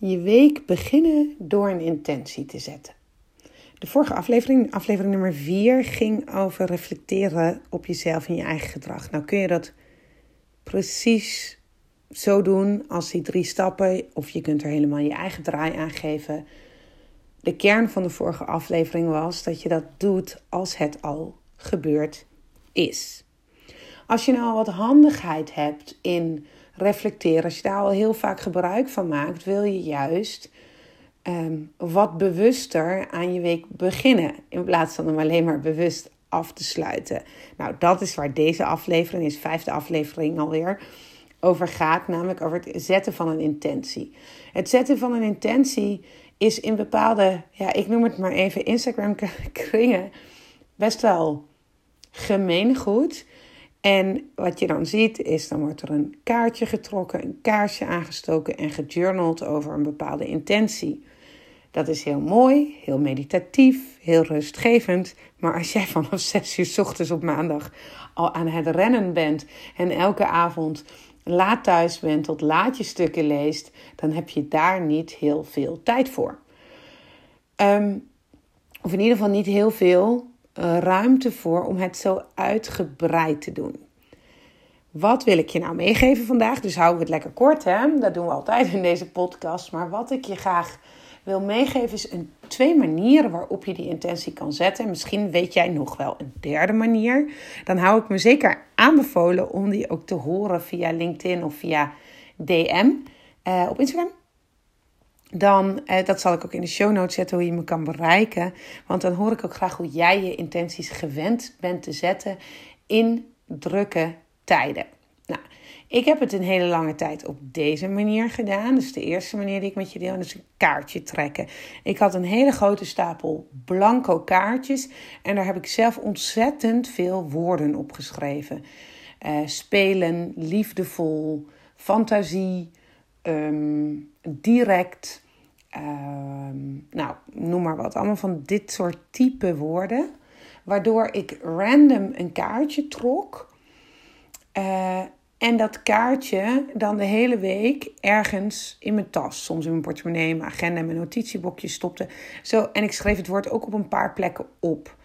je week beginnen door een intentie te zetten. De vorige aflevering, aflevering nummer 4, ging over reflecteren op jezelf en je eigen gedrag. Nou kun je dat precies zo doen als die drie stappen, of je kunt er helemaal je eigen draai aan geven. De kern van de vorige aflevering was dat je dat doet als het al gebeurd is. Als je nou wat handigheid hebt in reflecteren, als je daar al heel vaak gebruik van maakt, wil je juist ehm, wat bewuster aan je week beginnen. In plaats van hem alleen maar bewust af te sluiten. Nou, dat is waar deze aflevering is, vijfde aflevering alweer, over gaat. Namelijk over het zetten van een intentie. Het zetten van een intentie is in bepaalde, ja, ik noem het maar even Instagram kringen, best wel gemeengoed. En wat je dan ziet is, dan wordt er een kaartje getrokken, een kaarsje aangestoken en gejournald over een bepaalde intentie. Dat is heel mooi, heel meditatief, heel rustgevend. Maar als jij vanaf 6 uur s ochtends op maandag al aan het rennen bent en elke avond laat thuis bent, tot laat je stukken leest, dan heb je daar niet heel veel tijd voor. Ehm, of in ieder geval niet heel veel ruimte voor om het zo uitgebreid te doen. Wat wil ik je nou meegeven vandaag? Dus houden we het lekker kort, hè? Dat doen we altijd in deze podcast. Maar wat ik je graag wil meegeven is een, twee manieren waarop je die intentie kan zetten. Misschien weet jij nog wel een derde manier. Dan hou ik me zeker aanbevolen om die ook te horen via LinkedIn of via DM uh, op Instagram dan, eh, dat zal ik ook in de show notes zetten, hoe je me kan bereiken. Want dan hoor ik ook graag hoe jij je intenties gewend bent te zetten in drukke tijden. Nou, ik heb het een hele lange tijd op deze manier gedaan. Dus de eerste manier die ik met je deel, is een kaartje trekken. Ik had een hele grote stapel blanco kaartjes en daar heb ik zelf ontzettend veel woorden op geschreven. Uh, spelen, liefdevol, fantasie, Ehm, direct, ehm, nou, noem maar wat. Allemaal van dit soort type woorden. Waardoor ik random een kaartje trok. Uh, en dat kaartje dan de hele week ergens in mijn tas, soms in mijn portemonnee, mijn agenda, mijn notitiebokje stopte. Zo, en ik schreef het woord ook op een paar plekken op.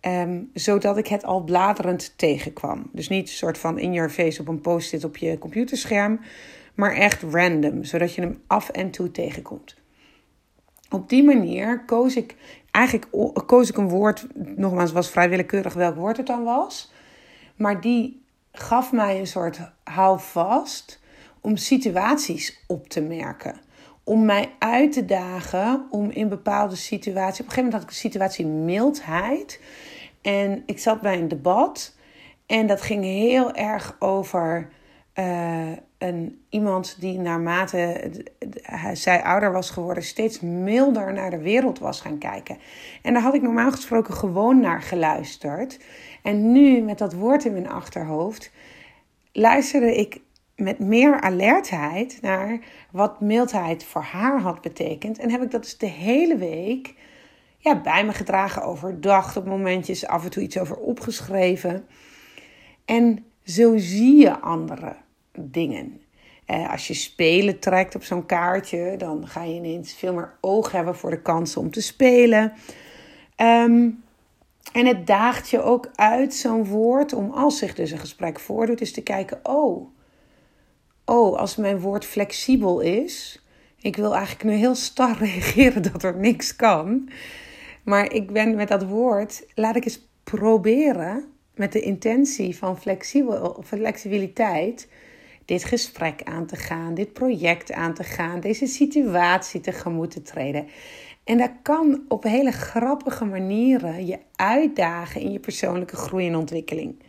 Um, zodat ik het al bladerend tegenkwam. Dus niet een soort van in your face op een post-it op je computerscherm maar echt random, zodat je hem af en toe tegenkomt. Op die manier koos ik eigenlijk koos ik een woord, nogmaals, was vrij willekeurig welk woord het dan was, maar die gaf mij een soort houvast om situaties op te merken. Om mij uit te dagen om in bepaalde situaties. Op een gegeven moment had ik een situatie mildheid. En ik zat bij een debat. En dat ging heel erg over uh, een, iemand die naarmate zij ouder was geworden, steeds milder naar de wereld was gaan kijken. En daar had ik normaal gesproken gewoon naar geluisterd. En nu, met dat woord in mijn achterhoofd, luisterde ik met meer alertheid naar wat mildheid voor haar had betekend. En heb ik dat dus de hele week ja, bij me gedragen, overdacht op momentjes, af en toe iets over opgeschreven. En zo zie je anderen dingen. Eh, als je spelen trekt op zo'n kaartje, dan ga je ineens veel meer oog hebben voor de kansen om te spelen. Ehm, en het daagt je ook uit, zo'n woord, om als zich dus een gesprek voordoet, is te kijken: oh, oh, als mijn woord flexibel is. Ik wil eigenlijk nu heel star reageren dat er niks kan. Maar ik ben met dat woord, laat ik eens proberen met de intentie van flexibel, flexibiliteit dit gesprek aan te gaan, dit project aan te gaan, deze situatie tegemoet te treden. En dat kan op hele grappige manieren je uitdagen in je persoonlijke groei en ontwikkeling.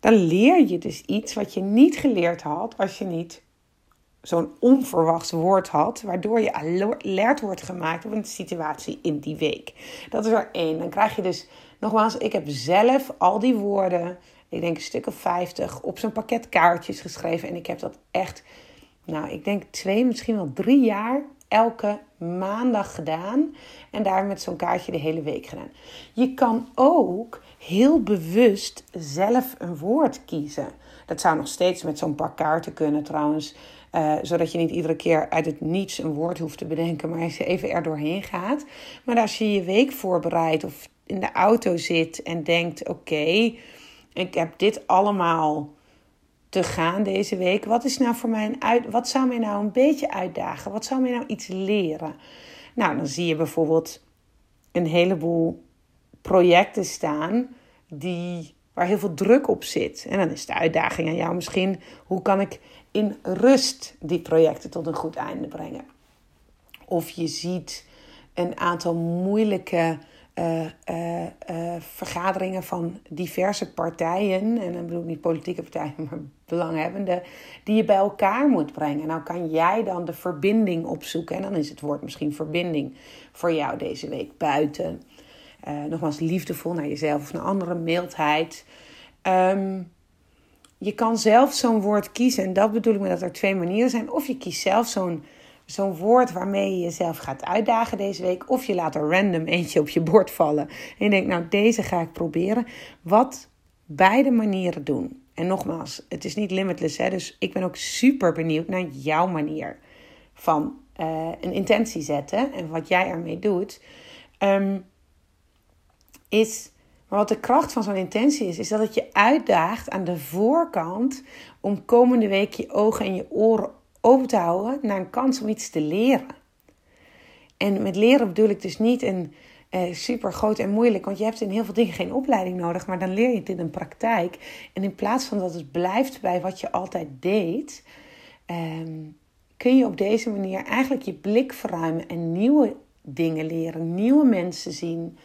Dan leer je dus iets wat je niet geleerd had als je niet zo'n onverwachts woord had, waardoor je alert wordt gemaakt op een situatie in die week. Dat is er één. Dan krijg je dus, nogmaals, ik heb zelf al die woorden ik denk een stuk of 50, op zo'n pakket kaartjes geschreven. En ik heb dat echt, nou, ik denk twee, misschien wel drie jaar elke maandag gedaan. En daar met zo'n kaartje de hele week gedaan. Je kan ook heel bewust zelf een woord kiezen. Dat zou nog steeds met zo'n pak kaarten kunnen trouwens. Uh, zodat je niet iedere keer uit het niets een woord hoeft te bedenken, maar als je even er doorheen gaat. Maar als je je week voorbereidt of in de auto zit en denkt: oké, ik heb dit allemaal te gaan deze week. Wat is nou voor mij een uit, wat zou mij nou een beetje uitdagen? Wat zou mij nou iets leren? Nou, dan zie je bijvoorbeeld een heleboel projecten staan die, waar heel veel druk op zit. En dan is de uitdaging aan jou misschien: hoe kan ik in rust die projecten tot een goed einde brengen? Of je ziet een aantal moeilijke uh, uh, vergaderingen van diverse partijen, en dan bedoel ik niet politieke partijen, maar belanghebbenden, die je bij elkaar moet brengen. Nou kan jij dan de verbinding opzoeken, en dan is het woord misschien verbinding voor jou deze week buiten. nogmaals, liefdevol naar jezelf of naar anderen, mildheid. Um, je kan zelf zo'n woord kiezen, en dat bedoel ik met dat er twee manieren zijn. Of je kiest zelf zo'n zo'n woord waarmee je jezelf gaat uitdagen deze week. Of je laat er random eentje op je bord vallen. En je denkt, nou, deze ga ik proberen. Wat beide manieren doen. En nogmaals, het is niet limitless. Hè? Dus ik ben ook super benieuwd naar jouw manier van uh, een intentie zetten. En wat jij ermee doet. Um, is. Maar wat de kracht van zo'n intentie is, is dat het je uitdaagt aan de voorkant om komende week je ogen en je oren open te houden naar een kans om iets te leren. En met leren bedoel ik dus niet een uh, super groot en moeilijk, want je hebt in heel veel dingen geen opleiding nodig, maar dan leer je het in een praktijk. En in plaats van dat het blijft bij wat je altijd deed, ehm, kun je op deze manier eigenlijk je blik verruimen en nieuwe dingen leren, nieuwe mensen zien.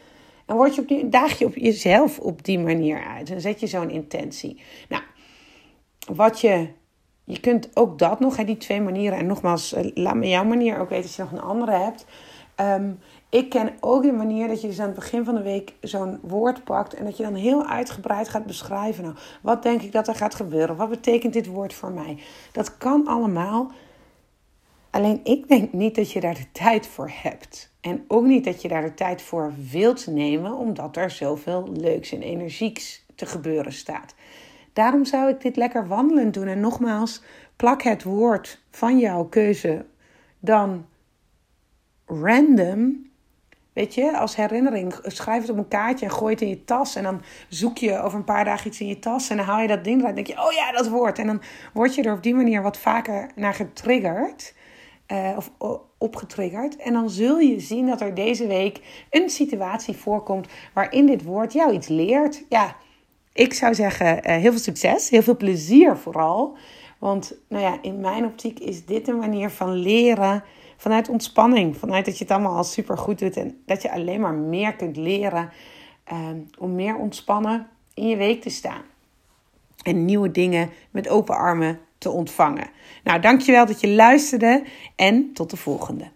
En word je op daag je op jezelf op die manier uit en zet je zo'n intentie. Nou, wat je je kunt ook dat nog, hè, die twee manieren. En nogmaals, eh, laat me jouw manier ook weten als je nog een andere hebt. Ehm, ik ken ook de manier dat je dus aan het begin van de week zo'n woord pakt en dat je dan heel uitgebreid gaat beschrijven. Nou, wat denk ik dat er gaat gebeuren? Wat betekent dit woord voor mij? Dat kan allemaal. Alleen ik denk niet dat je daar de tijd voor hebt. En ook niet dat je daar de tijd voor wilt nemen, omdat er zoveel leuks en energieks te gebeuren staat. Daarom zou ik dit lekker wandelend doen. En nogmaals, plak het woord van jouw keuze dan random. Weet je, als herinnering, schrijf het op een kaartje en gooi het in je tas. En dan zoek je over een paar dagen iets in je tas. En dan haal je dat ding eruit. En denk je, oh ja, dat woord. En dan word je er op die manier wat vaker naar getriggerd. Uh, of opgetriggerd. En dan zul je zien dat er deze week een situatie voorkomt waarin dit woord jou iets leert. Ja, ik zou zeggen, uh, heel veel succes, heel veel plezier vooral. Want nou ja, in mijn optiek is dit een manier van leren vanuit ontspanning. Vanuit dat je het allemaal al super goed doet en dat je alleen maar meer kunt leren ehm, om meer ontspannen in je week te staan. En nieuwe dingen met open armen te ontvangen. Nou, dankjewel dat je luisterde en tot de volgende.